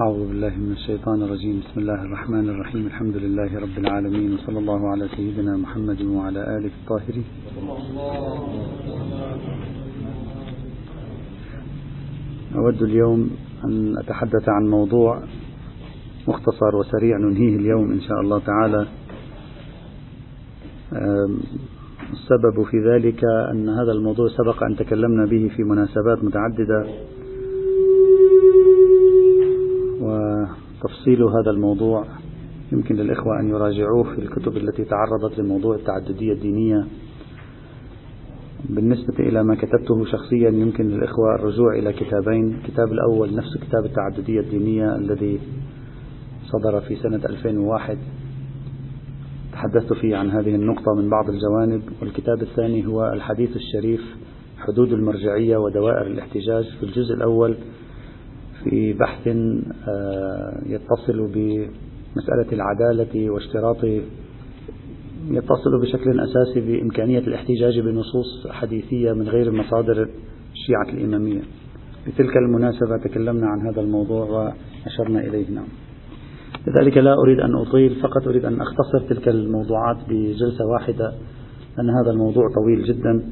أعوذ بالله من الشيطان الرجيم. بسم الله الرحمن الرحيم. الحمد لله رب العالمين. وصلى الله على سيدنا محمد وعلى آله الطاهرين. أود اليوم أن أتحدث عن موضوع مختصر وسريع ننهيه اليوم إن شاء الله تعالى. السبب في ذلك أن هذا الموضوع سبق أن تكلمنا به في مناسبات متعددة. وتفصيل هذا الموضوع يمكن للإخوة أن يراجعوه في الكتب التي تعرضت لموضوع التعددية الدينية. بالنسبة إلى ما كتبته شخصيا يمكن للإخوة الرجوع إلى كتابين. الكتاب الأول نفس كتاب التعددية الدينية الذي صدر في سنة 2001 تحدثت فيه عن هذه النقطة من بعض الجوانب. والكتاب الثاني هو الحديث الشريف حدود المرجعية ودوائر الاحتجاج. في الجزء الأول في بحث آه، يتصل بمسألة العدالة واشتراط يتصل بشكل أساسي بإمكانية الاحتجاج بنصوص حديثية من غير مصادر الشيعة الإمامية. بتلك المناسبة تكلمنا عن هذا الموضوع وأشرنا إليه. نعم. لذلك لا أريد أن أطيل فقط أريد أن أختصر تلك الموضوعات بجلسة واحدة لأن هذا الموضوع طويل جدا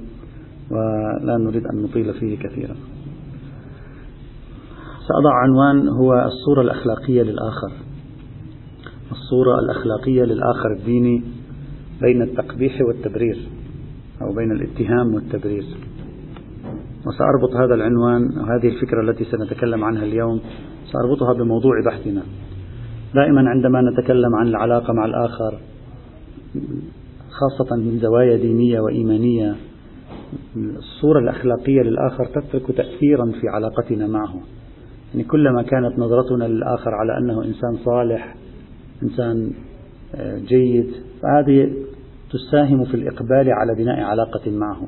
ولا نريد أن نطيل فيه كثيرا. سأضع عنوان هو الصورة الأخلاقية للآخر. الصورة الأخلاقية للآخر الديني بين التقبيح والتبرير أو بين الاتهام والتبرير. وسأربط هذا العنوان وهذه الفكرة التي سنتكلم عنها اليوم سأربطها بموضوع بحثنا. دائما عندما نتكلم عن العلاقة مع الآخر خاصة من زوايا دينية وإيمانية الصورة الأخلاقية للآخر تترك تأثيرا في علاقتنا معه. يعني كلما كانت نظرتنا للآخر على أنه إنسان صالح إنسان آه، جيد فهذه تساهم في الإقبال على بناء علاقة معه.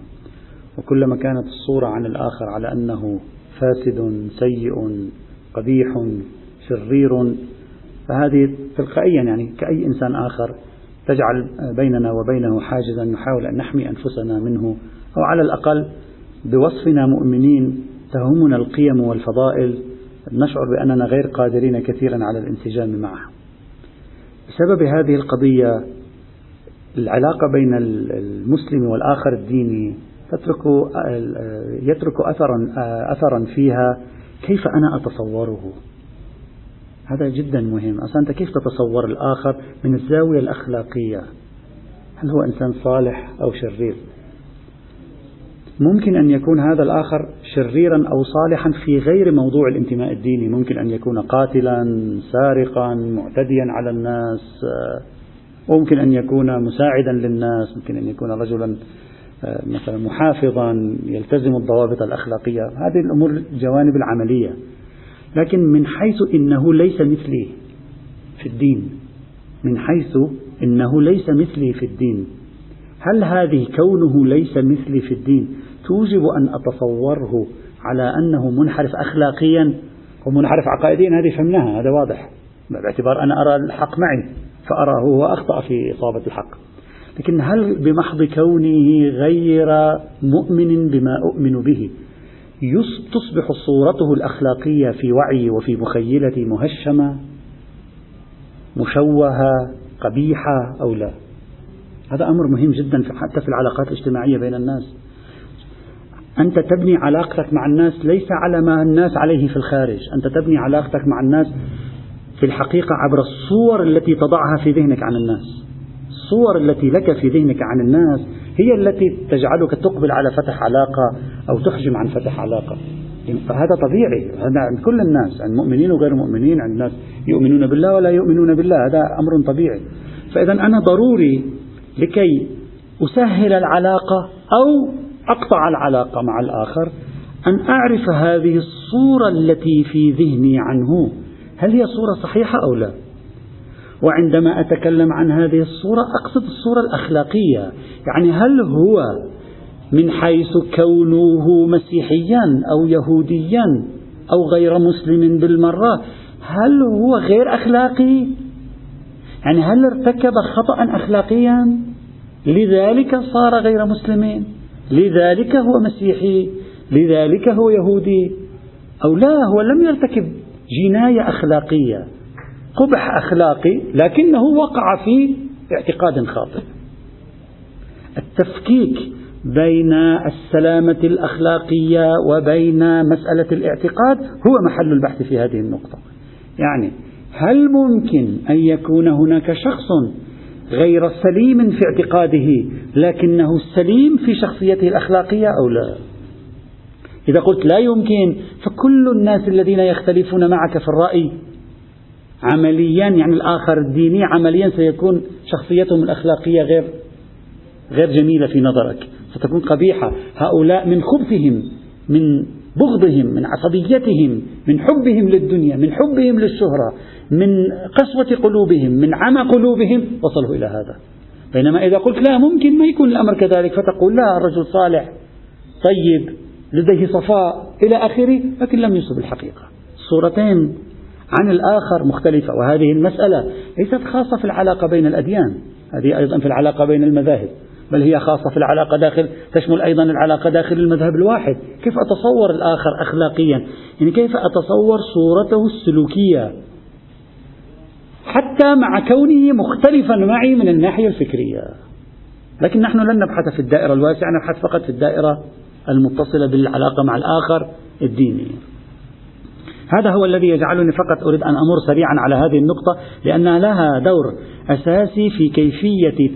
وكلما كانت الصورة عن الآخر على أنه فاسد سيء قبيح شرير فهذه تلقائيا يعني كأي إنسان آخر تجعل بيننا وبينه حاجزا نحاول أن نحمي أنفسنا منه أو على الأقل بوصفنا مؤمنين تهمنا القيم والفضائل نشعر بأننا غير قادرين كثيرا على الانسجام معه بسبب هذه القضية العلاقة بين المسلم والآخر الديني تترك يترك أثرا أثرا فيها. كيف أنا أتصوره؟ هذا جدا مهم. أصلا أنت كيف تتصور الآخر من الزاوية الأخلاقية؟ هل هو إنسان صالح أو شرير؟ ممكن أن يكون هذا الآخر شريرا أو صالحا في غير موضوع الانتماء الديني. ممكن أن يكون قاتلا سارقا معتديا على الناس ممكن أن يكون مساعدا للناس ممكن أن يكون رجلا آه، مثلا محافظا يلتزم الضوابط الأخلاقية. هذه الأمور الجوانب العملية. لكن من حيث إنه ليس مثلي في الدين من حيث إنه ليس مثلي في الدين هل هذه كونه ليس مثلي في الدين توجب أن أتصوره على أنه منحرف أخلاقيا ومنحرف عقائديا هذه فهمناها هذا واضح. باعتبار أنا أرى الحق معي فأراه هو أخطأ في إصابة الحق. لكن هل بمحض كونه غير مؤمن بما أؤمن به تصبح صورته الأخلاقية في وعي وفي مخيلتي مهشمة مشوهة قبيحة أو لا؟ هذا أمر مهم جدا حتى في العلاقات الاجتماعية بين الناس. أنت تبني علاقتك مع الناس ليس على ما الناس عليه في الخارج. أنت تبني علاقتك مع الناس في الحقيقة عبر الصور التي تضعها في ذهنك عن الناس. الصور التي لك في ذهنك عن الناس هي التي تجعلك تقبل على فتح علاقة أو تحجم عن فتح علاقة. فهذا طبيعي. هذا عند كل الناس عند مؤمنين وغير مؤمنين عند الناس يؤمنون بالله ولا يؤمنون بالله. هذا أمر طبيعي. فإذا أنا ضروري لكي أسهل العلاقة أو أقطع العلاقة مع الآخر أن أعرف هذه الصورة التي في ذهني عنه. هل هي صورة صحيحة أو لا؟ وعندما أتكلم عن هذه الصورة أقصد الصورة الأخلاقية. يعني هل هو من حيث كونه مسيحيا أو يهوديا أو غير مسلم بالمرة هل هو غير أخلاقي؟ يعني هل ارتكب خطأ أخلاقيا؟ لذلك صار غير مسلم لذلك هو مسيحي لذلك هو يهودي. أو لا هو لم يرتكب جناية أخلاقية قبح أخلاقي لكنه وقع في اعتقاد خاطئ. التفكيك بين السلامة الأخلاقية وبين مسألة الاعتقاد هو محل البحث في هذه النقطة. يعني هل ممكن أن يكون هناك شخص غير سليم في اعتقاده لكنه سليم في شخصيته الأخلاقية أو لا؟ إذا قلت لا يمكن فكل الناس الذين يختلفون معك في الرأي عمليا يعني الآخر الديني عمليا سيكون شخصيتهم الأخلاقية غير غير جميلة في نظرك ستكون قبيحة. هؤلاء من خبثهم من بغضهم من عصبيتهم من حبهم للدنيا من حبهم للشهرة. من قسوة قلوبهم من عمى قلوبهم وصلوا إلى هذا. بينما إذا قلت لا ممكن ما يكون الأمر كذلك فتقول لا الرجل صالح طيب لديه صفاء إلى آخره لكن لم يصب الحقيقة. صورتين عن الآخر مختلفة وهذه المسألة ليست خاصة في العلاقة بين الأديان هذه أيضا في العلاقة بين المذاهب بل هي خاصة في العلاقة داخل تشمل أيضا العلاقة داخل المذهب الواحد. كيف أتصور الآخر أخلاقيا؟ يعني كيف أتصور صورته السلوكية؟ حتى مع كونه مختلفا معي من الناحية الفكرية لكن نحن لن نبحث في الدائرة الواسعة نبحث فقط في الدائرة المتصلة بالعلاقة مع الآخر الديني هذا هو الذي يجعلني فقط أريد أن أمر سريعا على هذه النقطة لأنها لها دور أساسي في كيفية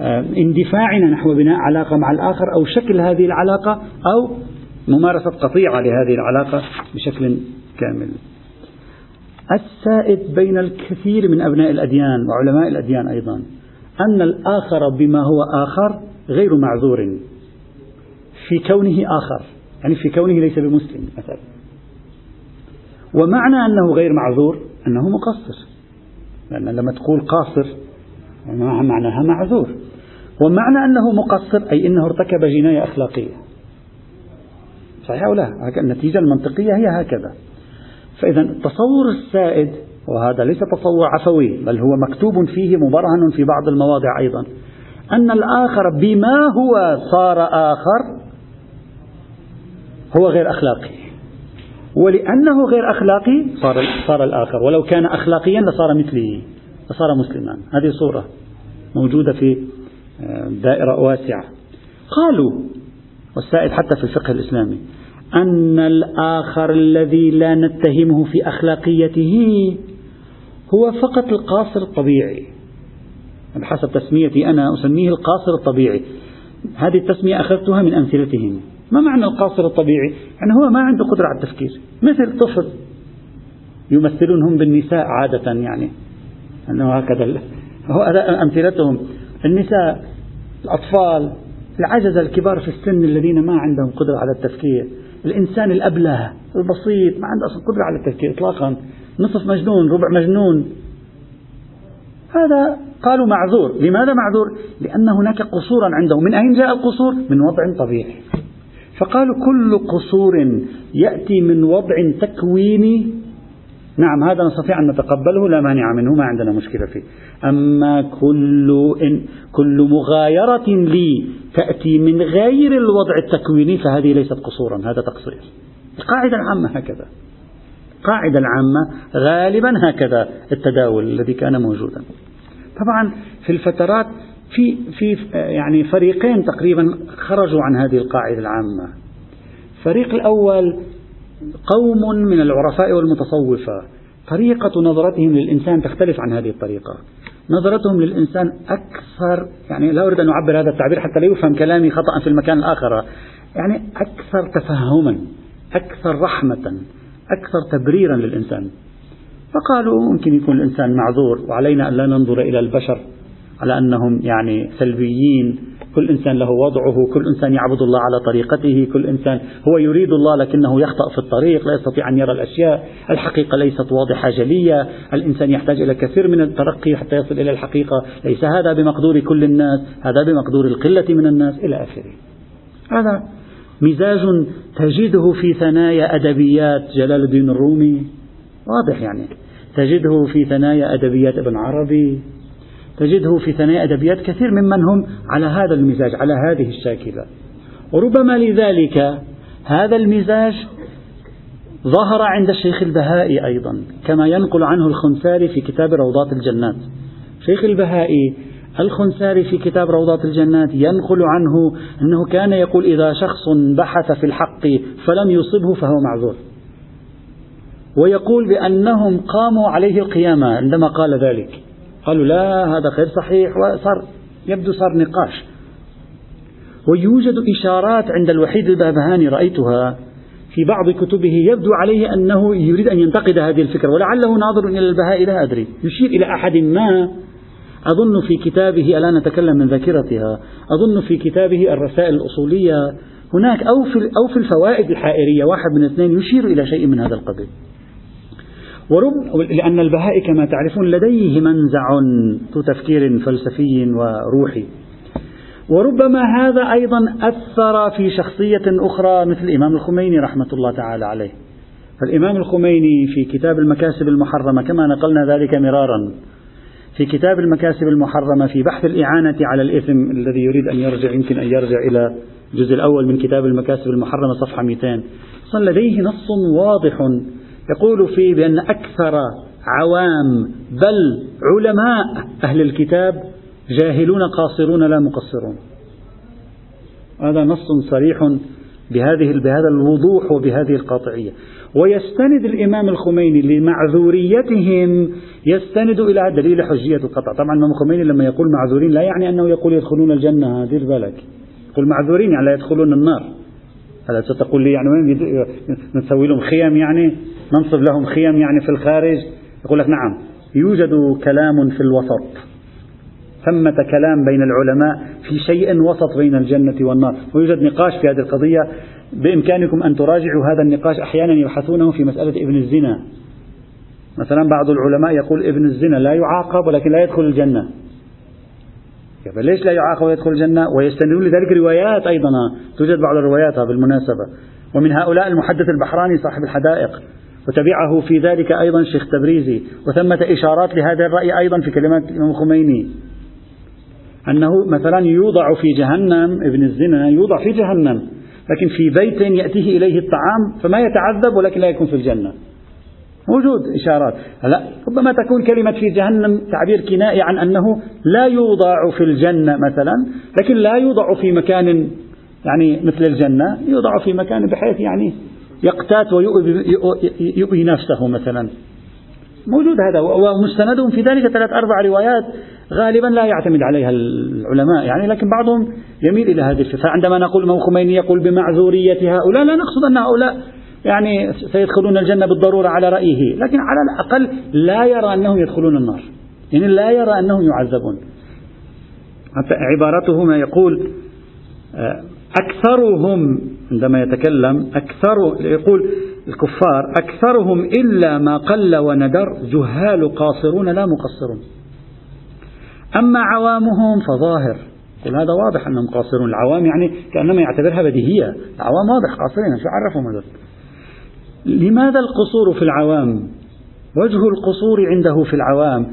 آه، اندفاعنا نحو بناء علاقة مع الآخر أو شكل هذه العلاقة أو ممارسة قطيعة لهذه العلاقة بشكل كامل. السائد بين الكثير من أبناء الأديان وعلماء الأديان أيضا أن الآخر بما هو آخر غير معذور في كونه آخر يعني في كونه ليس بمسلم مثلا. ومعنى أنه غير معذور أنه مقصر لأن لما تقول قاصر معناها معذور. ومعنى أنه مقصر أي أنه ارتكب جناية أخلاقية. صحيح أو لا؟ النتيجة المنطقية هي هكذا. فإذا التصور السائد وهذا ليس تصور عفوي بل هو مكتوب فيه مبرهن في بعض المواضع أيضا أن الآخر بما هو صار آخر هو غير أخلاقي. ولأنه غير أخلاقي صار صار الآخر. ولو كان أخلاقيا لصار مثله لصار مسلما. هذه صورة موجودة في آه، دائرة واسعة. قالوا والسائد حتى في الفقه الإسلامي أن الآخر الذي لا نتهمه في أخلاقيته هو فقط القاصر الطبيعي. بحسب تسميتي أنا أسميه القاصر الطبيعي. هذه التسمية أخذتها من أمثلتهم. ما معنى القاصر الطبيعي؟ يعني هو ما عنده قدرة على التفكير. مثل طفل يمثلونهم بالنساء عادة يعني. أنه هكذا هو أمثلتهم. النساء الأطفال العجزة الكبار في السن الذين ما عندهم قدرة على التفكير. الإنسان الأبلة البسيط ما عنده أصلا قدرة على التفكير إطلاقا نصف مجنون ربع مجنون هذا قالوا معذور لماذا معذور؟ لأن هناك قصورا عنده من أين جاء القصور؟ من وضع طبيعي فقالوا كل قصور يأتي من وضع تكويني نعم هذا نستطيع أن نتقبله لا مانع منه ما عندنا مشكلة فيه. أما كل إن كل مغايرة لي تأتي من غير الوضع التكويني فهذه ليست قصورا هذا تقصير. القاعدة العامة هكذا. القاعدة العامة غالبا هكذا التداول الذي كان موجودا. طبعا في الفترات في في يعني فريقين تقريبا خرجوا عن هذه القاعدة العامة. الفريق الأول قوم من العرفاء والمتصوفة. طريقة نظرتهم للإنسان تختلف عن هذه الطريقة. نظرتهم للإنسان أكثر يعني لا أريد أن أعبر هذا التعبير حتى لا يفهم كلامي خطأ في المكان الآخر. يعني أكثر تفهما أكثر رحمة أكثر تبريرا للإنسان. فقالوا ممكن يكون الإنسان معذور وعلينا أن لا ننظر إلى البشر. على أنهم يعني سلبيين. كل إنسان له وضعه كل إنسان يعبد الله على طريقته كل إنسان هو يريد الله لكنه يخطأ في الطريق لا يستطيع أن يرى الأشياء. الحقيقة ليست واضحة جلية. الإنسان يحتاج إلى كثير من الترقي حتى يصل إلى الحقيقة. ليس هذا بمقدور كل الناس هذا بمقدور القلة من الناس إلى آخره. هذا مزاج تجده في ثنايا أدبيات جلال الدين الرومي. واضح يعني. تجده في ثنايا أدبيات ابن عربي. تجده في ثنايا أدبيات كثير ممن هم على هذا المزاج على هذه الشاكلة. وربما لذلك هذا المزاج ظهر عند الشيخ البهائي أيضا كما ينقل عنه الخنساري في كتاب روضات الجنات. شيخ البهائي الخنساري في كتاب روضات الجنات ينقل عنه أنه كان يقول إذا شخص بحث في الحق فلم يصبه فهو معذور. ويقول بأنهم قاموا عليه القيامة عندما قال ذلك. قالوا لا هذا غير صحيح وصار يبدو صار نقاش. ويوجد إشارات عند الوحيد البابهاني رأيتها في بعض كتبه يبدو عليه أنه يريد أن ينتقد هذه الفكرة ولعله ناظر إلى البهاء لا أدري. يشير إلى أحد ما أظن في كتابه ألا نتكلم من ذاكرتها أظن في كتابه الرسائل الأصولية. هناك أو في أو في الفوائد الحائرية واحد من اثنين يشير إلى شيء من هذا القبيل. ورب لأن البهاء كما تعرفون لديه منزع ذو تفكير فلسفي وروحي. وربما هذا أيضا أثر في شخصية أخرى مثل الإمام الخميني رحمة الله تعالى عليه. فالإمام الخميني في كتاب المكاسب المحرمة كما نقلنا ذلك مرارا في كتاب المكاسب المحرمة في بحث الإعانة على الإثم الذي يريد أن يرجع يمكن أن يرجع إلى الجزء الأول من كتاب المكاسب المحرمة صفحة 200 لديه نص واضح يقول فيه بأن أكثر عوام بل علماء أهل الكتاب جاهلون قاصرون لا مقصرون. هذا نص صريح بهذه بهذا الوضوح وبهذه القاطعية. ويستند الإمام الخميني لمعذوريتهم يستند إلى دليل حجية القطع. طبعا الإمام الخميني لما يقول معذورين لا يعني أنه يقول يدخلون الجنة دير بالك يقول معذورين يعني لا يدخلون النار. هذا ستقول لي يعني وين نسوي لهم خيم يعني؟ ننصب لهم خيم يعني في الخارج؟ يقول لك نعم. يوجد كلام في الوسط. ثمة كلام بين العلماء في شيء وسط بين الجنة والنار. ويوجد نقاش في هذه القضية. بإمكانكم أن تراجعوا هذا النقاش. أحيانا يبحثونه في مسألة ابن الزنا. مثلا بعض العلماء يقول ابن الزنا لا يعاقب ولكن لا يدخل الجنة. ليش لا يعاقب ويدخل الجنة؟ ويستندون لذلك روايات أيضا. توجد بعض الروايات بالمناسبة. ومن هؤلاء المحدث البحراني صاحب الحدائق. وتبعه في ذلك أيضا شيخ تبريزي. وثمة إشارات لهذا الرأي أيضا في كلمات الإمام الخميني أنه مثلا يوضع في جهنم ابن الزنا يوضع في جهنم. لكن في بيت يأتيه إليه الطعام فما يتعذب ولكن لا يكون في الجنة. موجود إشارات. هلا ربما تكون كلمة في جهنم تعبير كنائي عن أنه لا يوضع في الجنة مثلا لكن لا يوضع في مكان يعني مثل الجنة يوضع في مكان بحيث يعني يقتات ويؤذي نفسه مثلا. موجود هذا ومستندهم في ذلك ثلاث أربع روايات غالبا لا يعتمد عليها العلماء. يعني لكن بعضهم يميل إلى هذه الفكرة. عندما نقول الإمام خميني يقول بمعذورية هؤلاء لا نقصد أن هؤلاء يعني سيدخلون الجنة بالضرورة على رأيه. لكن على الأقل لا يرى أنهم يدخلون النار. يعني لا يرى أنهم يعذبون. حتى عبارته ما يقول آه، أكثرهم عندما يتكلم أكثر يقول الكفار أكثرهم إلا ما قل وندر جهال قاصرون لا مقصرون. أما عوامهم فظاهر. يقول هذا واضح أنهم قاصرون. العوام يعني كأنما يعتبرها بديهية. العوام واضح قاصرين شو عرفهم هذا لماذا القصور في العوام؟ وجه القصور عنده في العوام.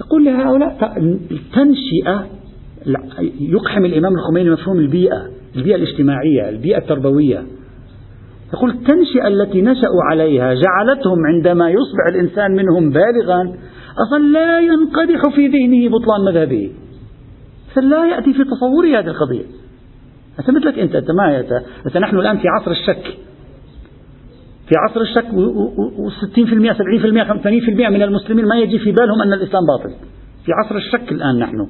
يقول لهؤلاء التنشئة يقحم الإمام الخميني مفهوم البيئة البيئة الاجتماعية البيئة التربوية. يقول التنشئة التي نشأوا عليها جعلتهم عندما يصبح الإنسان منهم بالغا أصلا لا ينقدح في ذهنه بطلان مذهبه. لا يأتي في تصوره هذه القضية. مثلك أنت أنت ما أنت نحن الآن في عصر الشك. في عصر الشك و60% 70% 80% من المسلمين ما يجي في بالهم أن الإسلام باطل. في عصر الشك الآن نحن.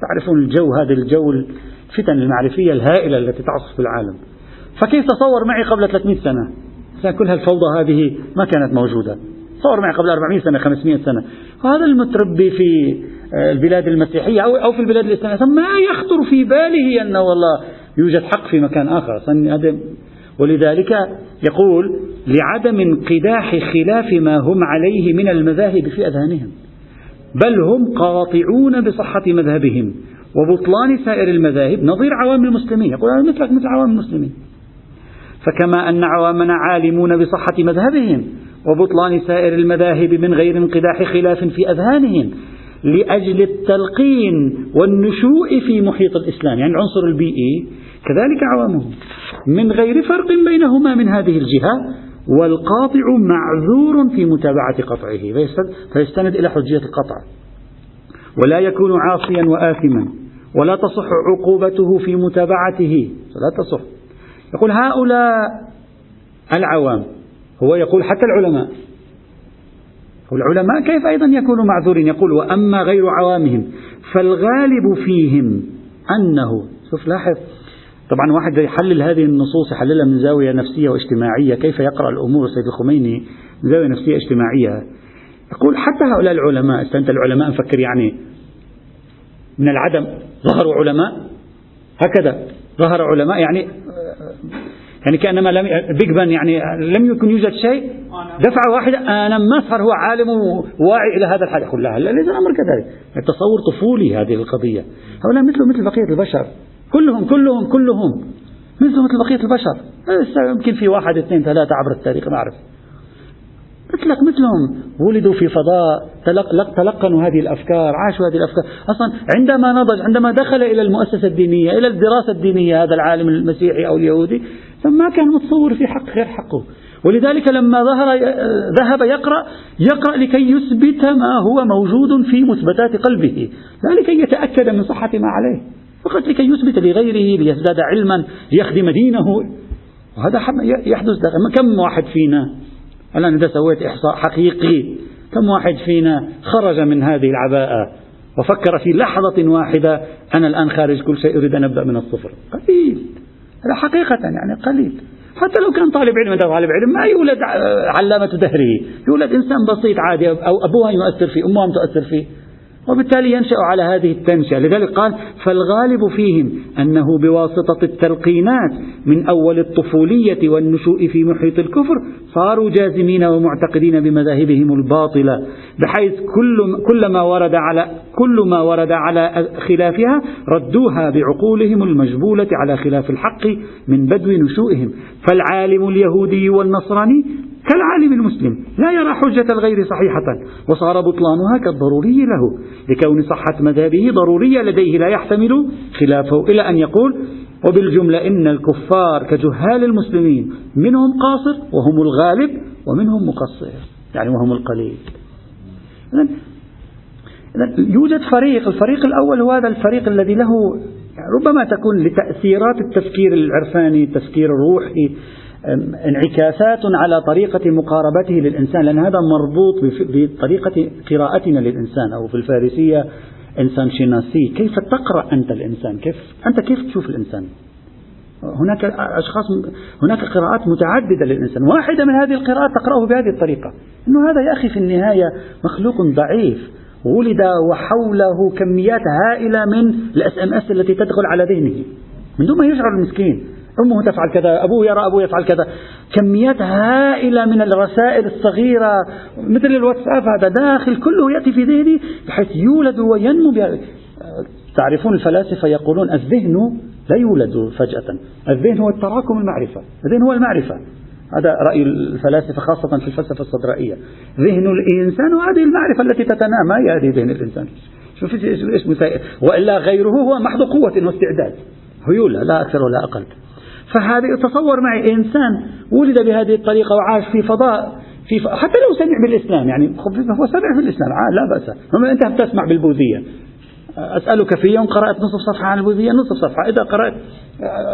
تعرفون الجو هذا الجو الفتن المعرفية الهائلة التي تعصف العالم. فكيف تصور معي قبل 300 سنة؟ كل هالفوضى هذه ما كانت موجودة. تصور معي قبل 400 سنة 500 سنة. وهذا المتربي في آه، البلاد المسيحية أو في البلاد الإسلامية ما يخطر في باله أنه والله يوجد حق في مكان آخر. ولذلك يقول لعدم انقداح خلاف ما هم عليه من المذاهب في أذهانهم بل هم قاطعون بصحة مذهبهم وبطلان سائر المذاهب نظير عوام المسلمين يقول هذا مثلك مثل عوام المسلمين. فكما أن عوامنا عالمون بصحة مذهبهم وبطلان سائر المذاهب من غير انقداح خلاف في أذهانهم لأجل التلقين والنشوء في محيط الإسلام يعني العنصر البيئي كذلك عوامهم من غير فرق بينهما من هذه الجهة والقاطع معذور في متابعة قطعه فيستند إلى حجية القطع. ولا يكون عاصيا وآثما ولا تصح عقوبته في متابعته لا تصح. يقول هؤلاء العوام هو يقول حتى العلماء والعلماء كيف أيضا يكونوا معذورين؟ يقول وأما غير عوامهم فالغالب فيهم أنه شوف لاحظ. طبعا واحد يحلل هذه النصوص يحللها من زاوية نفسية واجتماعية. كيف يقرأ الأمور السيد الخميني؟ من زاوية نفسية اجتماعية. يقول حتى هؤلاء العلماء استنت العلماء نفكر يعني من العدم ظهروا علماء. هكذا ظهر علماء يعني يعني كأنما لم بيج بان يعني لم يكن يوجد شيء. دفعه واحدة أنا ما صار هو عالم واعي إلى هذا الحد. يقول لا ليس الأمر كذلك. التصور طفولي هذه القضية. هؤلاء مثل مثل بقية البشر. كلهم كلهم كلهم. مثل مثل بقية البشر. يمكن في واحد اثنين ثلاثة عبر التاريخ ما أعرف. مثلك مثلهم. ولدوا في فضاء تلق تلقنوا هذه الأفكار عاشوا هذه الأفكار. أصلا عندما نضج عندما دخل إلى المؤسسة الدينية إلى الدراسة الدينية هذا العالم المسيحي أو اليهودي فما كان متصور في حق غير حقه. ولذلك لما ظهر ذهب يقرأ يقرأ لكي يثبت ما هو موجود في مثبتات قلبه. لا لكي يتأكد من صحة ما عليه فقط لكي يثبت لغيره ليزداد علما ليخدم دينه. وهذا يحدث كم واحد فينا الآن إذا سويت إحصاء حقيقي كم واحد فينا خرج من هذه العباءة وفكر في لحظة واحدة أنا الآن خارج كل شيء أريد أن أبدأ من الصفر؟ قليل. هذا حقيقة يعني قليل. حتى لو كان طالب علم طالب علم ما يولد علامة دهره. يولد إنسان بسيط عادي أو أبوها يؤثر فيه أمها تؤثر فيه. وبالتالي ينشأ على هذه التنشئة. لذلك قال فالغالب فيهم أنه بواسطة التلقينات من أول الطفولية والنشوء في محيط الكفر صاروا جازمين ومعتقدين بمذاهبهم الباطلة بحيث كل كل ما ورد على كل ما ورد على خلافها ردوها بعقولهم المجبولة على خلاف الحق من بدو نشوئهم. فالعالم اليهودي والنصراني كالعالم المسلم لا يرى حجة الغير صحيحة وصار بطلانها كالضروري له. لكون صحة مذهبه ضرورية لديه لا يحتمل خلافه إلى أن يقول وبالجملة إن الكفار كجهال المسلمين منهم قاصر وهم الغالب ومنهم مقصر يعني وهم القليل. يوجد فريق الفريق الأول هو هذا الفريق الذي له ربما تكون لتأثيرات التفكير العرفاني التفكير الروحي انعكاسات على طريقة مقاربته للإنسان لأن هذا مربوط بطريقة قراءتنا للإنسان أو في الفارسية انسان شناسی كيف تقرأ أنت الإنسان؟ كيف أنت كيف تشوف الإنسان؟ هناك أشخاص هناك قراءات متعددة للإنسان. واحدة من هذه القراءات تقرأه بهذه الطريقة. أنه هذا يا أخي في النهاية مخلوق ضعيف. ولد وحوله كميات هائلة من ال SMS التي تدخل على ذهنه. من دون ما يشعر المسكين. أمه تفعل كذا أبوه يرى أبوه يفعل كذا. كميات هائلة من الرسائل الصغيرة مثل الواتساب هذا داخل كله يأتي في ذهني بحيث يولد وينمو تعرفون الفلاسفة يقولون الذهن لا يولد فجأة. الذهن هو التراكم المعرفة. الذهن هو المعرفة. هذا رأي الفلاسفة خاصة في الفلسفة الصدرائية. ذهن الإنسان وهذه المعرفة التي تتنامى هذه ذهن الإنسان. شوف إيش وإلا غيره هو محض قوة واستعداد. هيولة لا أكثر ولا أقل. فهذه تصور معي إنسان ولد بهذه الطريقة وعاش في فضاء في ف... حتى لو سمع بالإسلام يعني هو سمع في الإسلام لا بأس. أنت بتسمع بالبوذية. أسألك في يوم قرأت نصف صفحة عن البوذية نصف صفحة. إذا قرأت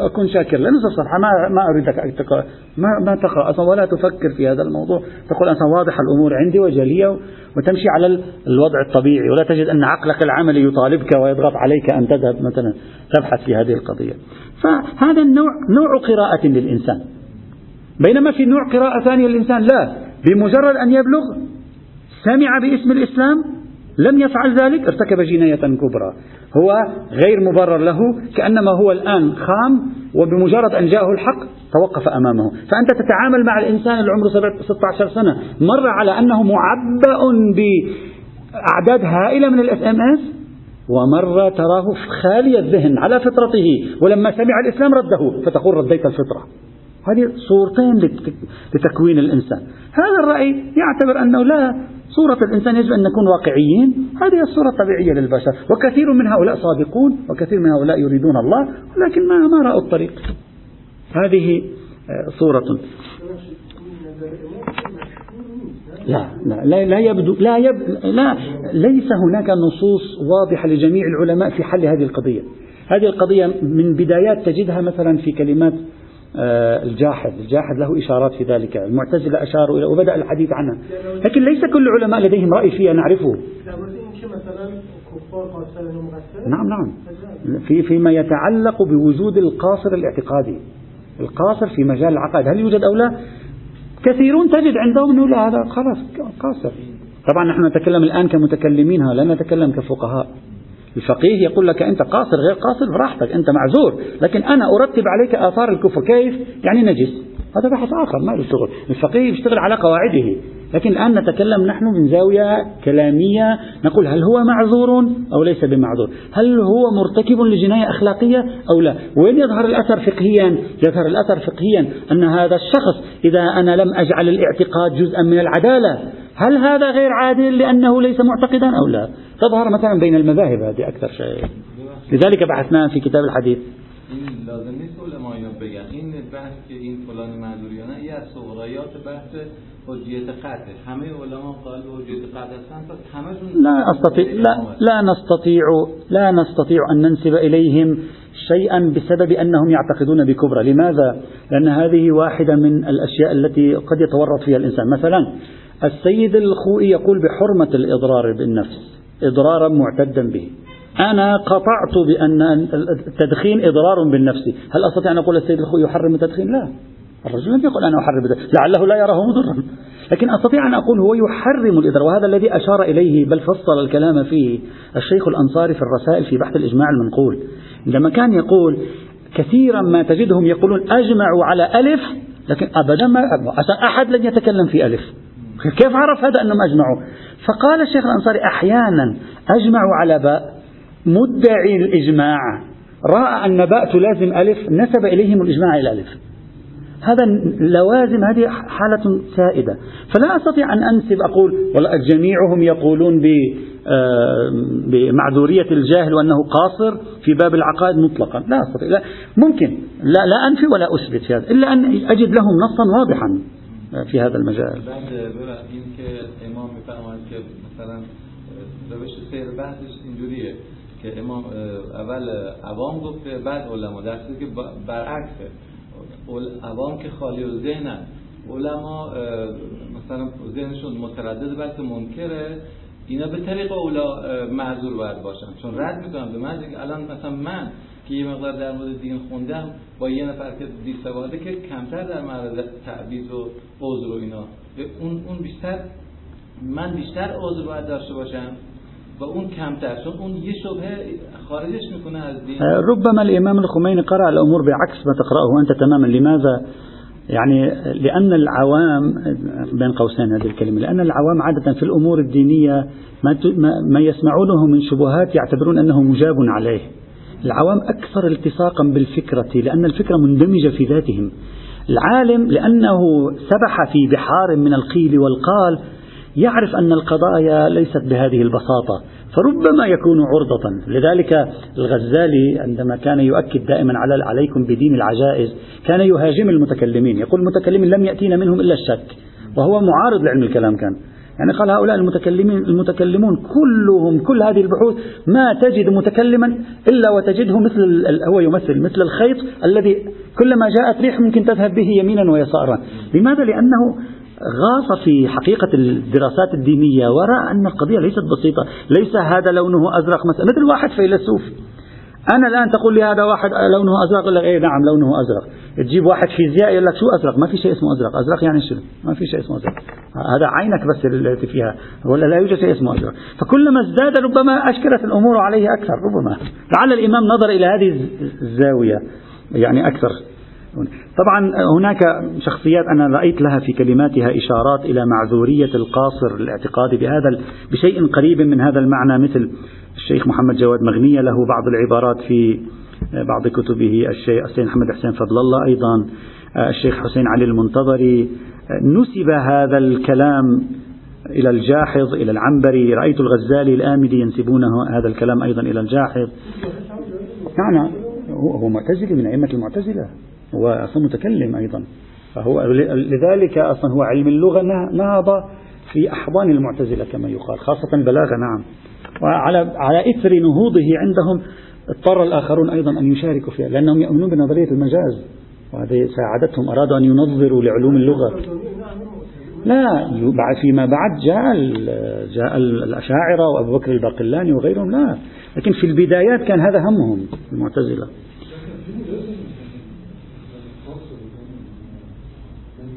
أكون شاكر نصف صفحة ما ما أريدك أن تقرأ. ما ما تقرأ أصلا ولا تفكر في هذا الموضوع. تقول أصلا واضح الأمور عندي وجلية وتمشي على الوضع الطبيعي. ولا تجد أن عقلك العملي يطالبك ويضغط عليك أن تذهب مثلا تبحث في هذه القضية. فهذا النوع نوع قراءة للإنسان. بينما في نوع قراءة ثانية للإنسان لا. بمجرد أن يبلغ سمع باسم الإسلام لم يفعل ذلك ارتكب جناية كبرى. هو غير مبرر له كأنما هو الآن خام وبمجرد أن جاءه الحق توقف أمامه. فأنت تتعامل مع الإنسان اللي عمره 16 سنة مر على أنه معبأ بأعداد هائلة من ال SMS ومرة تراه خالي الذهن على فطرته ولما سمع الإسلام رده فتقول رديت الفطرة. هذه صورتين لتكوين الإنسان. هذا الرأي يعتبر أنه لا صورة الإنسان يجب أن نكون واقعيين. هذه الصورة الطبيعية للبشر وكثير من هؤلاء صادقون وكثير من هؤلاء يريدون الله ولكن ما, ما رأوا الطريق. هذه آه، صورة. لا لا لا, لا يبدو لا, يب لا ليس هناك نصوص واضحة لجميع العلماء في حل هذه القضية. هذه القضية من بدايات تجدها مثلا في كلمات آه، الجاحد الجاحد له إشارات في ذلك المعتزلة أشاروا إلى وبدأ الحديث عنها. لكن ليس كل العلماء لديهم رأي فيها نعرفه. نعم نعم. في فيما يتعلق بوجود القاصر الاعتقادي. القاصر في مجال العقائد. هل يوجد أو لا؟ كثيرون تجد عندهم أنه لا هذا خلاص قاصر. طبعا نحن نتكلم الآن كمتكلمين لا نتكلم كفقهاء. الفقيه يقول لك أنت قاصر غير قاصر براحتك أنت معذور. لكن أنا أرتب عليك آثار الكفر كيف؟ يعني نجس. هذا بحث آخر ما له شغل. الفقيه يشتغل على قواعده. لكن الآن نتكلم نحن من زاوية كلامية نقول هل هو معذور أو ليس بمعذور؟ هل هو مرتكب لجناية أخلاقية أو لا؟ وين يظهر الأثر فقهيا؟ يظهر الأثر فقهيا أن هذا الشخص إذا أنا لم أجعل الاعتقاد جزءا من العدالة هل هذا غير عادل لأنه ليس معتقدا أو لا؟ تظهر مثلا بين المذاهب هذه أكثر شيء. لذلك بحثنا في كتاب الحديث. این لازم نیست علما اینو بگن این بحث که این فلان معذوریانه یه از سغرایات بحث حجیت قطع. همه علما قال حجیت قطع هستن پس همشون لا استطيع لا لا نستطيع لا نستطيع ان ننسب اليهم شيئا بسبب انهم يعتقدون بكبرى، لماذا؟ لأن هذه واحدة من الأشياء التي قد يتورط فيها الإنسان، مثلا السيد الخوئي يقول بحرمة الإضرار بالنفس، اضرارا معتدا به. أنا قطعت بأن التدخين إضرار بالنفس. هل أستطيع أن أقول السيد الخوي يحرم التدخين؟ لا. الرجل لم يقل أنا أحرم التدخين. لعله لا يراه مضرا. لكن أستطيع أن أقول هو يحرم الإضرار وهذا الذي أشار إليه بل فصل الكلام فيه الشيخ الأنصاري في الرسائل في بحث الإجماع المنقول. عندما كان يقول كثيرا ما تجدهم يقولون أجمعوا على ألف لكن أبدا ما أحد لن يتكلم في ألف. كيف عرف هذا أنهم أجمعوا؟ فقال الشيخ الأنصاري أحيانا أجمعوا على باء. مدعي الإجماع. رأى أن باء تلازم ألف نسب إليهم الإجماع إلى ألف. هذا لوازم هذه حالة سائدة. فلا أستطيع أن أنسب أقول جميعهم يقولون آه، بمعذورية الجاهل وأنه قاصر في باب العقائد مطلقا. لا أستطيع لا. ممكن. لا, لا أنفي ولا أثبت هذا إلا أن أجد لهم نصا واضحا في هذا المجال. که امام اول عوام گفته بعد علما در که برعکسه. عوام که خالی الذهنن علما مثلا ذهنشون متردد بلکه منکره. اینا به طریق اولا معذور باید باشن. چون رد می‌کنم به من الان مثلا من که یه مقدار در مورد دین خوندم با یه نفر که بی سواده که کمتر در مورد تعبیز و عذر و اینا اون اون بیشتر من بیشتر عذر باید داشته باشم. و اون کمتر چون اون یه شبهه خارجش میکنه از دین. ربما الإمام الخميني قرأ الأمور بعكس ما تقرأه أنت تماما. لماذا؟ يعني لأن العوام بين قوسين هذه الكلمة لأن العوام عادة في الأمور الدينية ما, ما يسمعونه من شبهات يعتبرون أنه مجاب عليه. العوام أكثر التصاقا بالفكرة لأن الفكرة مندمجة في ذاتهم. العالم لأنه سبح في بحار من القيل والقال يعرف أن القضايا ليست بهذه البساطة فربما يكون عرضة. لذلك الغزالي عندما كان يؤكد دائما على عليكم بدين العجائز كان يهاجم المتكلمين يقول المتكلمين لم يأتينا منهم إلا الشك وهو معارض لعلم الكلام كان. يعني قال هؤلاء المتكلمين المتكلمون كلهم كل هذه البحوث ما تجد متكلما إلا وتجده مثل هو يمثل مثل الخيط الذي كلما جاءت ريح ممكن تذهب به يمينا ويسارا، لماذا؟ لأنه غاص في حقيقة الدراسات الدينية ورأى أن القضية ليست بسيطة. ليس هذا لونه أزرق مثلا. مثل واحد فيلسوف أنا الآن تقول لي هذا واحد لونه أزرق؟ يقول لك إيه نعم لونه أزرق. تجيب واحد فيزيائي يقول لك شو أزرق؟ ما في شيء اسمه أزرق. أزرق يعني شنو؟ ما في شيء اسمه أزرق. هذا عينك بس اللي فيها. ولا لا يوجد شيء اسمه أزرق. فكلما ازداد ربما أشكلت الأمور عليه أكثر ربما. لعل الإمام نظر إلى هذه الزاوية يعني أكثر. طبعا هناك شخصيات أنا رأيت لها في كلماتها إشارات إلى معذورية القاصر الاعتقاد بهذا بشيء قريب من هذا المعنى مثل الشيخ محمد جواد مغنية له بعض العبارات في بعض كتبه الشيخ السيد محمد حسين فضل الله أيضا الشيخ حسين علي المنتظري. نسب هذا الكلام إلى الجاحظ إلى العنبري. رأيت الغزالي الآمدي ينسبونه هذا الكلام أيضا إلى الجاحظ. نعم هو معتزلي من أئمة المعتزلة. هو أصلا متكلم أيضا. فهو لذلك أصلا هو علم اللغة نهض في أحضان المعتزلة كما يقال خاصة البلاغة نعم. وعلى على إثر نهوضه عندهم اضطر الآخرون أيضا أن يشاركوا فيها لأنهم يؤمنون بنظرية المجاز. وهذه ساعدتهم أرادوا أن ينظروا لعلوم اللغة. لا فيما بعد جاء جاء الأشاعرة وأبو بكر الباقلاني وغيرهم لا. لكن في البدايات كان هذا همهم المعتزلة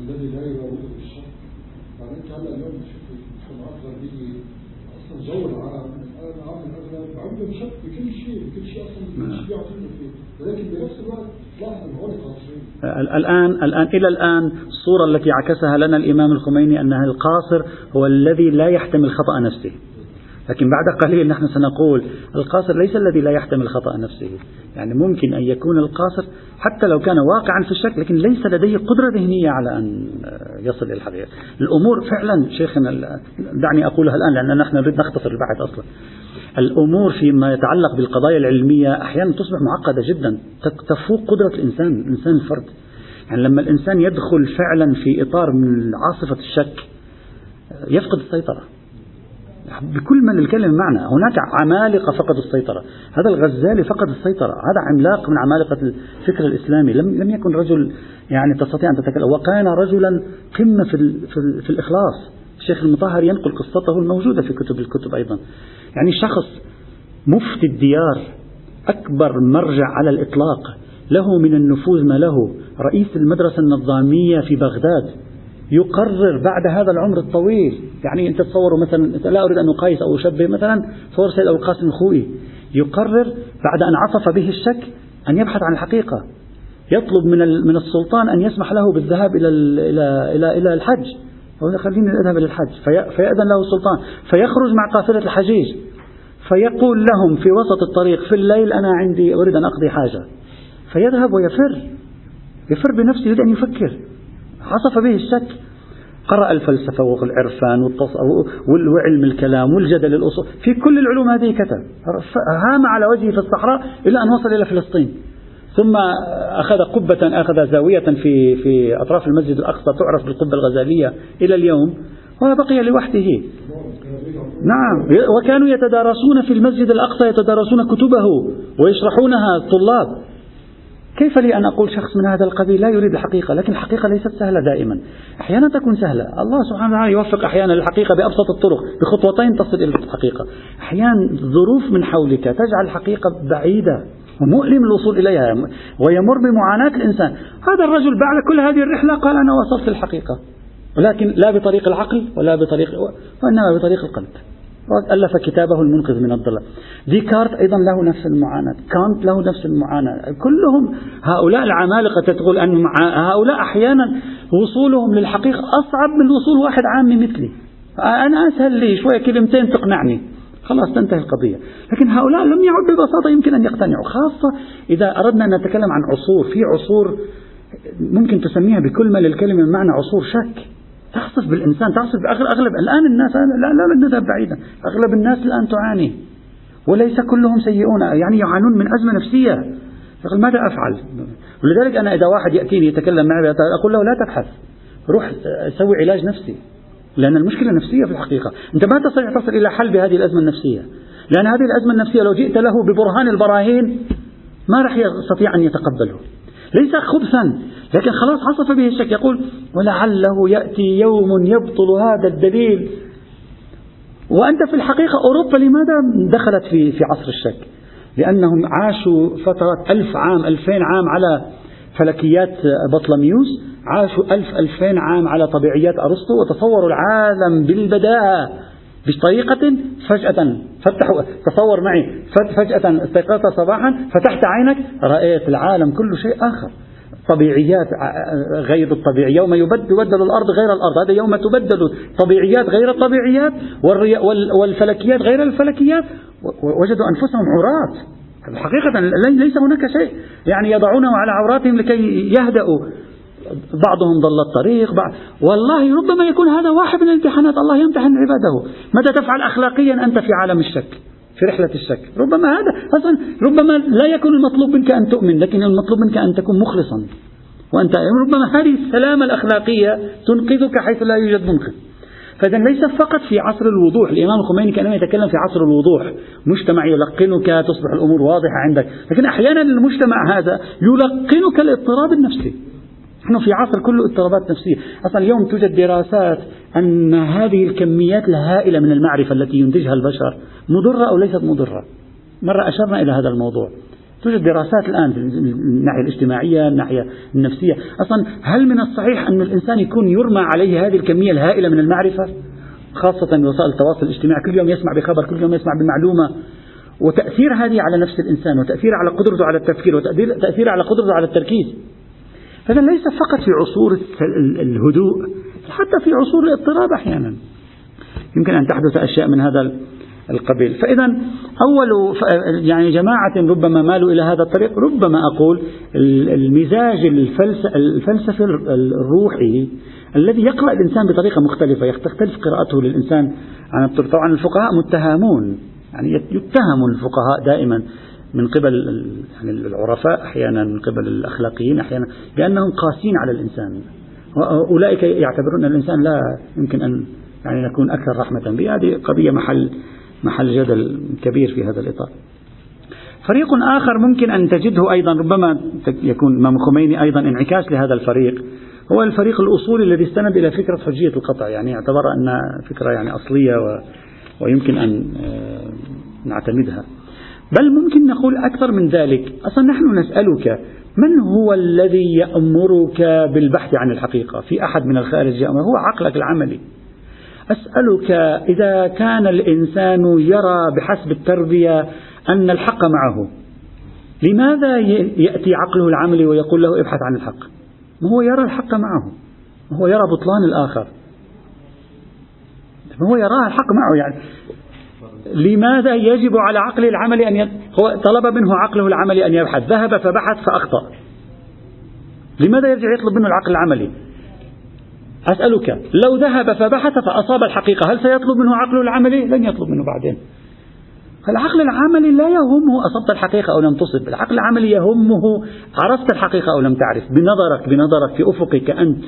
الذي لا يراود بالشر بعدين تعالى اليوم نشوف المجتمعات الغربية أصلا جو العالم العالم الأغلب عنده شك بكل شيء بكل شيء أصلا كل شيء بيعطينا فيه ولكن بنفس الوقت لاحظ هون قاصرين الآن الآن إلى الآن الصورة التي عكسها لنا الإمام الخميني أنها القاصر هو الذي لا يحتمل خطأ نفسه. لكن بعد قليل نحن سنقول القاصر ليس الذي لا يحتمل خطأ نفسه. يعني ممكن أن يكون القاصر حتى لو كان واقعا في الشك لكن ليس لديه قدرة ذهنية على أن يصل إلى الحقيقة. الأمور فعلا شيخنا دعني أقولها الآن لأن نحن نريد نختصر البحث أصلا. الأمور فيما يتعلق بالقضايا العلمية أحيانا تصبح معقدة جدا. تفوق قدرة الإنسان الإنسان الفرد يعني لما الإنسان يدخل فعلا في إطار من عاصفة الشك يفقد السيطرة. بكل ما للكلمة معنى. هناك عمالقة فقدوا السيطرة. هذا الغزالي فقد السيطرة. هذا عملاق من عمالقة الفكر الإسلامي. لم, لم يكن رجل يعني تستطيع أن تتكلم. وكان رجلا قمة في, في, في الإخلاص. الشيخ المطهر ينقل قصته الموجودة في كتب الكتب أيضا. يعني شخص مفتي الديار أكبر مرجع على الإطلاق له من النفوذ ما له. رئيس المدرسة النظامية في بغداد يقرر بعد هذا العمر الطويل يعني أنت تصوروا مثلا لا أريد أن أقايس أو أشبه مثلا تصور سيد أبو القاسم الخوئي يقرر بعد أن عطف به الشك أن يبحث عن الحقيقة. يطلب من من السلطان أن يسمح له بالذهاب إلى إلى إلى الحج. هو خليني أذهب إلى الحج. فيأذن له السلطان فيخرج مع قافلة الحجيج. فيقول لهم في وسط الطريق في الليل أنا عندي أريد أن أقضي حاجة. فيذهب ويفر. يفر بنفسه يريد أن يفكر. عصف به الشك. قرأ الفلسفة والعرفان وعلم الكلام والجدل الأصول. في كل العلوم هذه كتب. هام على وجهه في الصحراء إلى أن وصل إلى فلسطين. ثم أخذ قبة أخذ زاوية في في أطراف المسجد الأقصى تعرف بالقبة الغزالية إلى اليوم وبقي لوحده. نعم. وكانوا يتدارسون في المسجد الأقصى يتدارسون كتبه ويشرحونها الطلاب. كيف لي أن أقول شخص من هذا القبيل لا يريد الحقيقة لكن الحقيقة ليست سهلة دائما. أحيانا تكون سهلة. الله سبحانه وتعالى يوفق أحيانا الحقيقة بأبسط الطرق بخطوتين تصل إلى الحقيقة. أحيانا ظروف من حولك تجعل الحقيقة بعيدة. ومؤلم الوصول إليها ويمر بمعاناة الإنسان. هذا الرجل بعد كل هذه الرحلة قال أنا وصلت الحقيقة ولكن لا بطريق العقل ولا بطريق وإنما بطريق القلب. ألف كتابه المنقذ من الضلال. ديكارت أيضا له نفس المعاناة كانت له نفس المعاناة. كلهم هؤلاء العمالقة تقول أن هؤلاء أحيانا وصولهم للحقيقة أصعب من وصول واحد عامي مثلي. أنا أسهل لي شوية كلمتين تقنعني. خلاص تنتهي القضية. لكن هؤلاء لم يعد ببساطة يمكن أن يقتنعوا خاصة إذا أردنا أن نتكلم عن عصور. في عصور ممكن تسميها بكل ما للكلمة معنى عصور شك. تعصف بالإنسان تعصف أغلب الآن الناس لا لا نذهب بعيدا. أغلب الناس الآن تعاني. وليس كلهم سيئون يعني يعانون من أزمة نفسية. يقول ماذا أفعل؟ ولذلك أنا إذا واحد يأتيني يتكلم معي أقول له لا تبحث روح سوي علاج نفسي. لأن المشكلة نفسية في الحقيقة. أنت ما تستطيع تصل إلى حل بهذه الأزمة النفسية. لأن هذه الأزمة النفسية لو جئت له ببرهان البراهين ما راح يستطيع أن يتقبله. ليس خبثا لكن خلاص عصف به الشك. يقول ولعله يأتي يوم يبطل هذا الدليل. وأنت في الحقيقة أوروبا لماذا دخلت في في عصر الشك؟ لأنهم عاشوا فترة ألف عام ألفين عام على فلكيات بطلميوس عاشوا ألف ألفين عام على طبيعيات أرسطو وتصوروا العالم بالبداهة بطريقة فجأة. فتحوا تصور معي. فجأة استيقظت صباحا فتحت عينك رأيت العالم كله شيء آخر. طبيعيات غير الطبيعية يوم يبدل الأرض غير الأرض. هذا يوم تبدل طبيعيات غير الطبيعيات والفلكيات غير الفلكيات. وجدوا أنفسهم عراة. حقيقة ليس هناك شيء. يعني يضعونه على عوراتهم لكي يهدأوا. بعضهم ضل الطريق بعض. والله ربما يكون هذا واحد من الامتحانات. الله يمتحن عباده. ماذا تفعل أخلاقيا أنت في عالم الشك؟ في رحلة الشك. ربما هذا. أصلا ربما لا يكون المطلوب منك أن تؤمن لكن المطلوب منك أن تكون مخلصا. وأنت ربما هذه السلامة الأخلاقية تنقذك حيث لا يوجد منقذ فإذا ليس فقط في عصر الوضوح. الإمام الخميني كان يتكلم في عصر الوضوح. مجتمع يلقنك تصبح الأمور واضحة عندك. لكن أحيانا المجتمع هذا يلقنك الاضطراب النفسي نحن في عصر كله اضطرابات نفسية. أصلا اليوم توجد دراسات أن هذه الكميات الهائلة من المعرفة التي ينتجها البشر. مضرة أو ليست مضرة؟ مرة أشرنا إلى هذا الموضوع. توجد دراسات الآن في الناحية الاجتماعية الناحية النفسية. أصلا هل من الصحيح أن الإنسان يكون يرمى عليه هذه الكمية الهائلة من المعرفة؟ خاصة وسائل التواصل الاجتماعي. كل يوم يسمع بخبر كل يوم يسمع بمعلومة. وتأثير هذه على نفس الإنسان وتأثير على قدرته على التفكير وتأثير على قدرته على التركيز. هذا ليس فقط في عصور الهدوء حتى في عصور الاضطراب أحيانا. يمكن أن تحدث أشياء من هذا القبيل. فإذا أول يعني جماعة ربما مالوا إلى هذا الطريق ربما أقول المزاج الفلسفي الروحي الذي يقرأ الإنسان بطريقة مختلفة تختلف قراءته للإنسان. عن الطرق طبعا الفقهاء متهمون يعني يتهم الفقهاء دائما من قبل يعني العرفاء أحيانا من قبل الأخلاقيين أحيانا بأنهم قاسين على الإنسان. وأولئك يعتبرون أن الإنسان لا يمكن أن يعني نكون أكثر رحمة به هذه قضية محل محل جدل كبير في هذا الإطار. فريق آخر ممكن أن تجده أيضا ربما يكون إمام خميني أيضا انعكاس لهذا الفريق. هو الفريق الأصولي الذي استند إلى فكرة حجية القطع. يعني اعتبر أن فكرة يعني أصلية و ويمكن أن آه، نعتمدها. بل ممكن نقول أكثر من ذلك. أصلا نحن نسألك من هو الذي يأمرك بالبحث عن الحقيقة؟ في أحد من الخارج يأمر هو عقلك العملي. أسألك إذا كان الإنسان يرى بحسب التربية أن الحق معه لماذا يأتي عقله العملي ويقول له ابحث عن الحق؟ ما هو يرى الحق معه ما هو يرى بطلان الآخر. ما هو يراه الحق معه يعني؟ لماذا يجب على عقله العملي أن ي... هو طلب منه عقله العملي أن يبحث ذهب فبحث فأخطأ. لماذا يرجع يطلب منه العقل العملي؟ أسألك لو ذهب فبحث فأصاب الحقيقة هل سيطلب منه عقله العملي لن يطلب منه بعدين. العقل العملي لا يهمه أصبت الحقيقة أو لم تصب. العقل العملي يهمه عرفت الحقيقة أو لم تعرف. بنظرك بنظرك في أفقك أنت.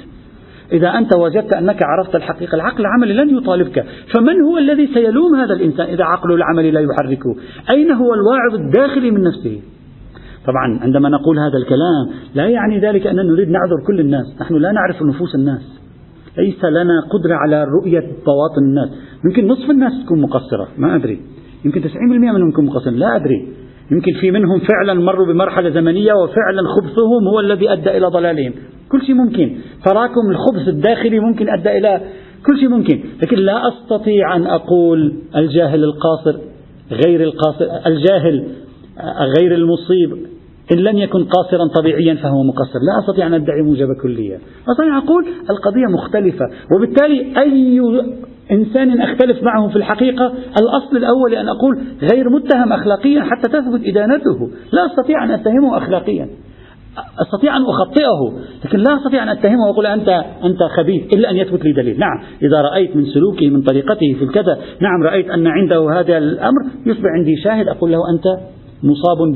إذا أنت وجدت أنك عرفت الحقيقة العقل العملي لن يطالبك. فمن هو الذي سيلوم هذا الإنسان إذا عقله العملي لا يحركه أين هو الواعظ الداخلي من نفسه؟ طبعا عندما نقول هذا الكلام لا يعني ذلك أننا نريد نعذر كل الناس. نحن لا نعرف نفوس الناس. ليس لنا قدرة على رؤية بواطن الناس. يمكن نصف الناس تكون مقصرة. ما أدري. يمكن 90% منهم يكون مقصرين. لا أدري. يمكن في منهم فعلا مروا بمرحلة زمنية وفعلا خبثهم هو الذي أدى إلى ضلالهم. كل شيء ممكن. تراكم الخبث الداخلي ممكن أدى إلى كل شيء ممكن. لكن لا أستطيع أن أقول الجاهل القاصر غير القاصر الجاهل غير المصيب. إن لم يكن قاصرا طبيعيا فهو مقصر. لا أستطيع أن أدعي موجب كلية. أستطيع أقول القضية مختلفة وبالتالي أي إنسان أختلف معه في الحقيقة الأصل الأول أن أقول غير متهم أخلاقيا حتى تثبت إدانته. لا أستطيع أن أتهمه أخلاقيا. أستطيع أن أخطئه لكن لا أستطيع أن أتهمه وأقول أنت أنت خبيث إلا أن يثبت لي دليل. نعم إذا رأيت من سلوكه من طريقته في الكذا نعم رأيت أن عنده هذا الأمر يصبح عندي شاهد أقول له أنت مصاب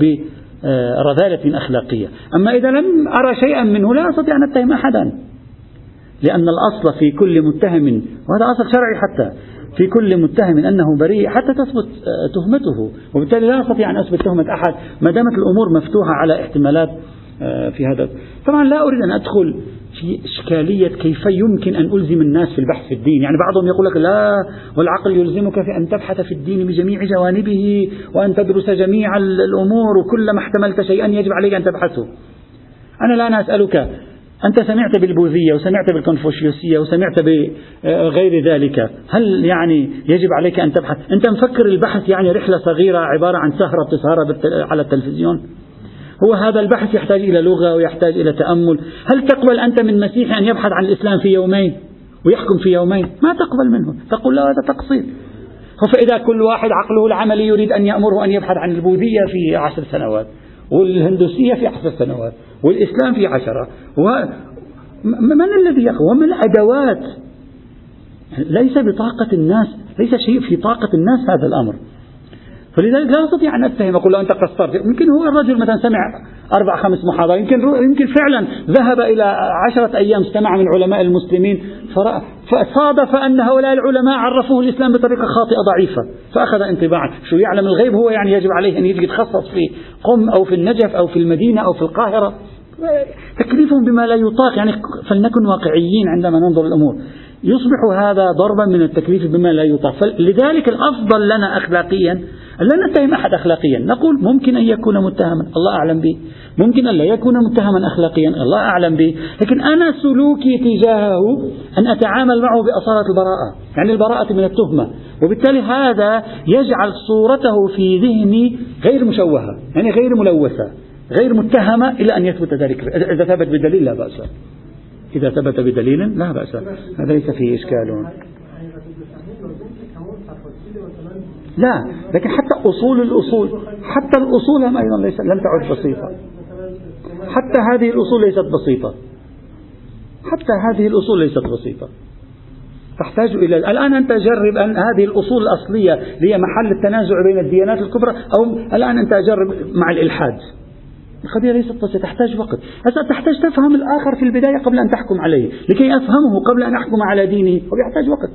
برذالة أخلاقية. أما إذا لم أرى شيئا منه لا أستطيع أن أتهم أحدا لأن الأصل في كل متهم وهذا أصل شرعي حتى في كل متهم أنه بريء حتى تثبت تهمته وبالتالي لا أستطيع أن أثبت تهمة أحد ما دامت الأمور مفتوحة على احتمالات آه، في هذا. طبعا لا أريد أن أدخل في إشكالية كيف يمكن أن ألزم الناس في البحث في الدين. يعني بعضهم يقول لك لا والعقل يلزمك في أن تبحث في الدين بجميع جوانبه وأن تدرس جميع الأمور وكلما احتملت شيئا يجب عليك أن تبحثه. أنا الآن أسألك أنت سمعت بالبوذية وسمعت بالكونفوشيوسية وسمعت بغير ذلك. هل يعني يجب عليك أن تبحث؟ أنت مفكر البحث يعني رحلة صغيرة عبارة عن سهرة بتسهرها على التلفزيون؟ هو هذا البحث يحتاج إلى لغة ويحتاج إلى تأمل. هل تقبل أنت من مسيحي أن يبحث عن الإسلام في يومين ويحكم في يومين؟ ما تقبل منه. تقول له هذا تقصير. فإذا كل واحد عقله العملي يريد أن يأمره أن يبحث عن البوذية في عشر سنوات والهندوسية في عشر سنوات والإسلام في عشرة و من الذي يقوى؟ وما الأدوات؟ ليس بطاقة الناس ليس شيء في طاقة الناس هذا الأمر. فلذلك لا أستطيع أن أتهم أقول له أنت قصرت. يمكن هو الرجل مثلا سمع أربع خمس محاضرات يمكن يمكن فعلا ذهب إلى عشرة أيام استمع من علماء المسلمين فصادف أن هؤلاء العلماء عرفوه الإسلام بطريقة خاطئة ضعيفة فأخذ انطباعا. شو يعلم الغيب هو يعني يجب عليه أن يتخصص في قم أو في النجف أو في المدينة أو في القاهرة. تكليفهم بما لا يطاق يعني فلنكن واقعيين عندما ننظر الأمور. يصبح هذا ضربا من التكليف بما لا يطاق. فلذلك الأفضل لنا أخلاقيا لا نتهم أحد أخلاقيا. نقول ممكن أن يكون متهما. الله أعلم به. ممكن أن لا يكون متهما أخلاقيا. الله أعلم به. لكن أنا سلوكي تجاهه أن أتعامل معه بأصالة البراءة. يعني البراءة من التهمة. وبالتالي هذا يجعل صورته في ذهني غير مشوهة. يعني غير ملوثة. غير متهمة إلى أن يثبت ذلك. إذا ثبت بدليل لا بأس. إذا ثبت بدليل لا بأس. هذا ليس فيه إشكال. لا لكن حتى أصول الأصول حتى الأصول هم أيضا ليس لم تعد بسيطة. حتى هذه الأصول ليست بسيطة. حتى هذه الأصول ليست بسيطة. تحتاج إلى الآن أنت جرب أن هذه الأصول الأصلية هي محل التنازع بين الديانات الكبرى أو الآن أنت جرب مع الإلحاد. القضية ليست بسيطة تحتاج وقت. هسه تحتاج تفهم الآخر في البداية قبل أن تحكم عليه لكي أفهمه قبل أن أحكم على دينه ويحتاج وقت.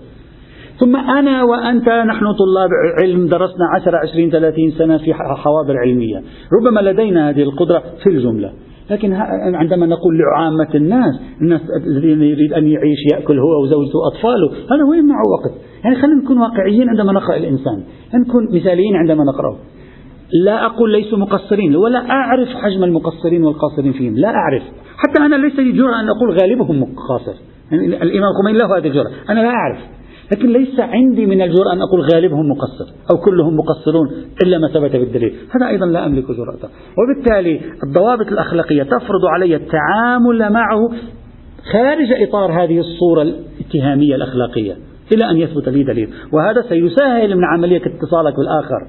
ثم أنا وأنت نحن طلاب علم درسنا 10 20 30 سنة في حواضر علمية. ربما لدينا هذه القدرة في الجملة. لكن عندما نقول لعامة الناس الناس الذين يريد أن يعيش يأكل هو وزوجته وأطفاله هذا وين معه وقت يعني خلينا نكون واقعيين عندما نقرأ الإنسان. نكون مثاليين عندما نقرأه. لا أقول ليسوا مقصرين ولا أعرف حجم المقصرين والقاصرين فيهم. لا أعرف. حتى أنا ليس لي جرأة أن أقول غالبهم قاصر يعني الإمام الخميني له هذه الجرأة. أنا لا أعرف. لكن ليس عندي من الجرأة أن أقول غالبهم مقصر أو كلهم مقصرون إلا ما ثبت بالدليل. هذا أيضا لا أملك جرأة. وبالتالي الضوابط الأخلاقية تفرض علي التعامل معه خارج إطار هذه الصورة الاتهامية الأخلاقية إلى أن يثبت لي دليل. وهذا سيسهل من عملية اتصالك بالآخر.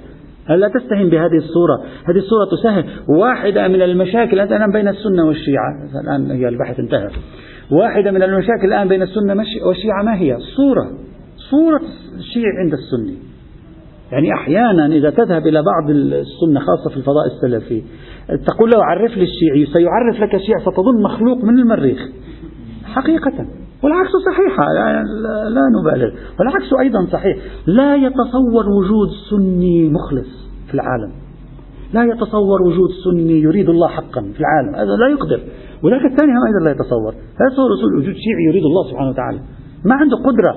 لا تستهين بهذه الصورة؟ هذه الصورة تسهل. واحدة من المشاكل الآن بين السنة والشيعة. الآن هي البحث انتهى. واحدة من المشاكل الآن بين السنة والشيعة ما هي؟ صورة. صورة الشيعي عند السني يعني أحيانا إذا تذهب إلى بعض السنة خاصة في الفضاء السلفي تقول له عرف لي الشيعي سيعرف لك الشيعي ستظن مخلوق من المريخ. حقيقة. والعكس صحيح لا, لا نبالغ. والعكس أيضا صحيح. لا يتصور وجود سني مخلص في العالم. لا يتصور وجود سني يريد الله حقا في العالم. هذا لا يقدر. وذاك الثاني هم أيضا لا يتصور. لا يتصور وجود شيعي يريد الله سبحانه وتعالى. ما عنده قدرة.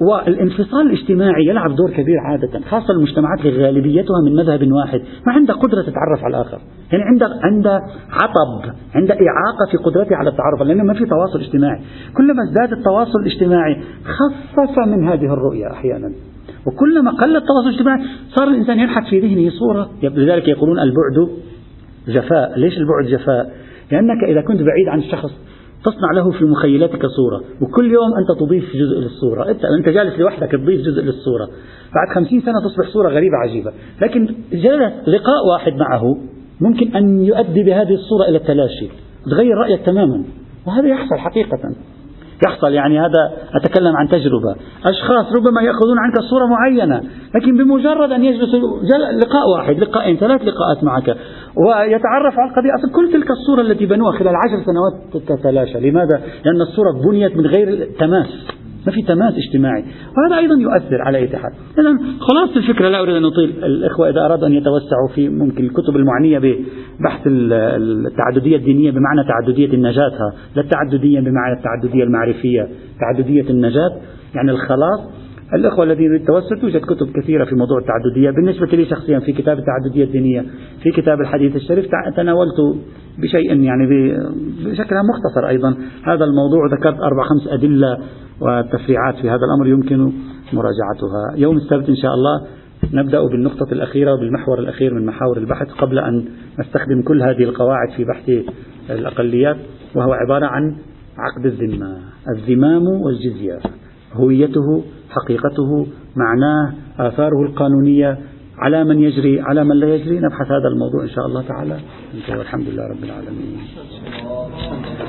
والانفصال الاجتماعي يلعب دور كبير عادة خاصة المجتمعات اللي غالبيتها من مذهب واحد ما عندها قدرة تتعرف على الآخر. يعني عندها عندها عطب عندها إعاقة في قدرتها على التعرف لأنه ما في تواصل اجتماعي. كلما ازداد التواصل الاجتماعي خفف من هذه الرؤية أحيانا. وكلما قل التواصل الاجتماعي صار الإنسان ينحت في ذهنه صورة. لذلك يقولون البعد جفاء. ليش البعد جفاء؟ لأنك إذا كنت بعيد عن الشخص تصنع له في مخيلتك صورة. وكل يوم أنت تضيف جزء للصورة. أنت, أنت جالس لوحدك تضيف جزء للصورة. بعد خمسين سنة تصبح صورة غريبة عجيبة. لكن جلس لقاء واحد معه ممكن أن يؤدي بهذه الصورة إلى التلاشي. تغير رأيك تماما. وهذا يحصل حقيقة. يحصل يعني هذا أتكلم عن تجربة. أشخاص ربما يأخذون عنك صورة معينة. لكن بمجرد أن يجلسوا لقاء واحد لقاءين ثلاث لقاءات معك. ويتعرف على القضية. أصلا كل تلك الصورة التي بنوها خلال عشر سنوات تتلاشى. لماذا؟ لأن الصورة بنيت من غير تماس. ما في تماس اجتماعي. وهذا أيضا يؤثر على أي حال. إذا خلاصة الفكرة لا أريد أن أطيل. الإخوة إذا أرادوا أن يتوسعوا في ممكن الكتب المعنية ببحث التعددية الدينية بمعنى تعددية النجاة لا التعددية بمعنى التعددية المعرفية. تعددية النجاة يعني الخلاص. الأخوة الذين يريد توجد كتب كثيرة في موضوع التعددية. بالنسبة لي شخصيا في كتاب التعددية الدينية في كتاب الحديث الشريف تناولت بشيء يعني بشكل مختصر أيضا. هذا الموضوع ذكرت أربع خمس أدلة وتفريعات في هذا الأمر يمكن مراجعتها. يوم السبت إن شاء الله نبدأ بالنقطة الأخيرة وبالمحور الأخير من محاور البحث قبل أن نستخدم كل هذه القواعد في بحث الأقليات وهو عبارة عن عقد الذمة. الذمام والجزية هويته حقيقته معناه آثاره القانونية على من يجري على من لا يجري. نبحث هذا الموضوع إن شاء الله تعالى. والحمد لله رب العالمين.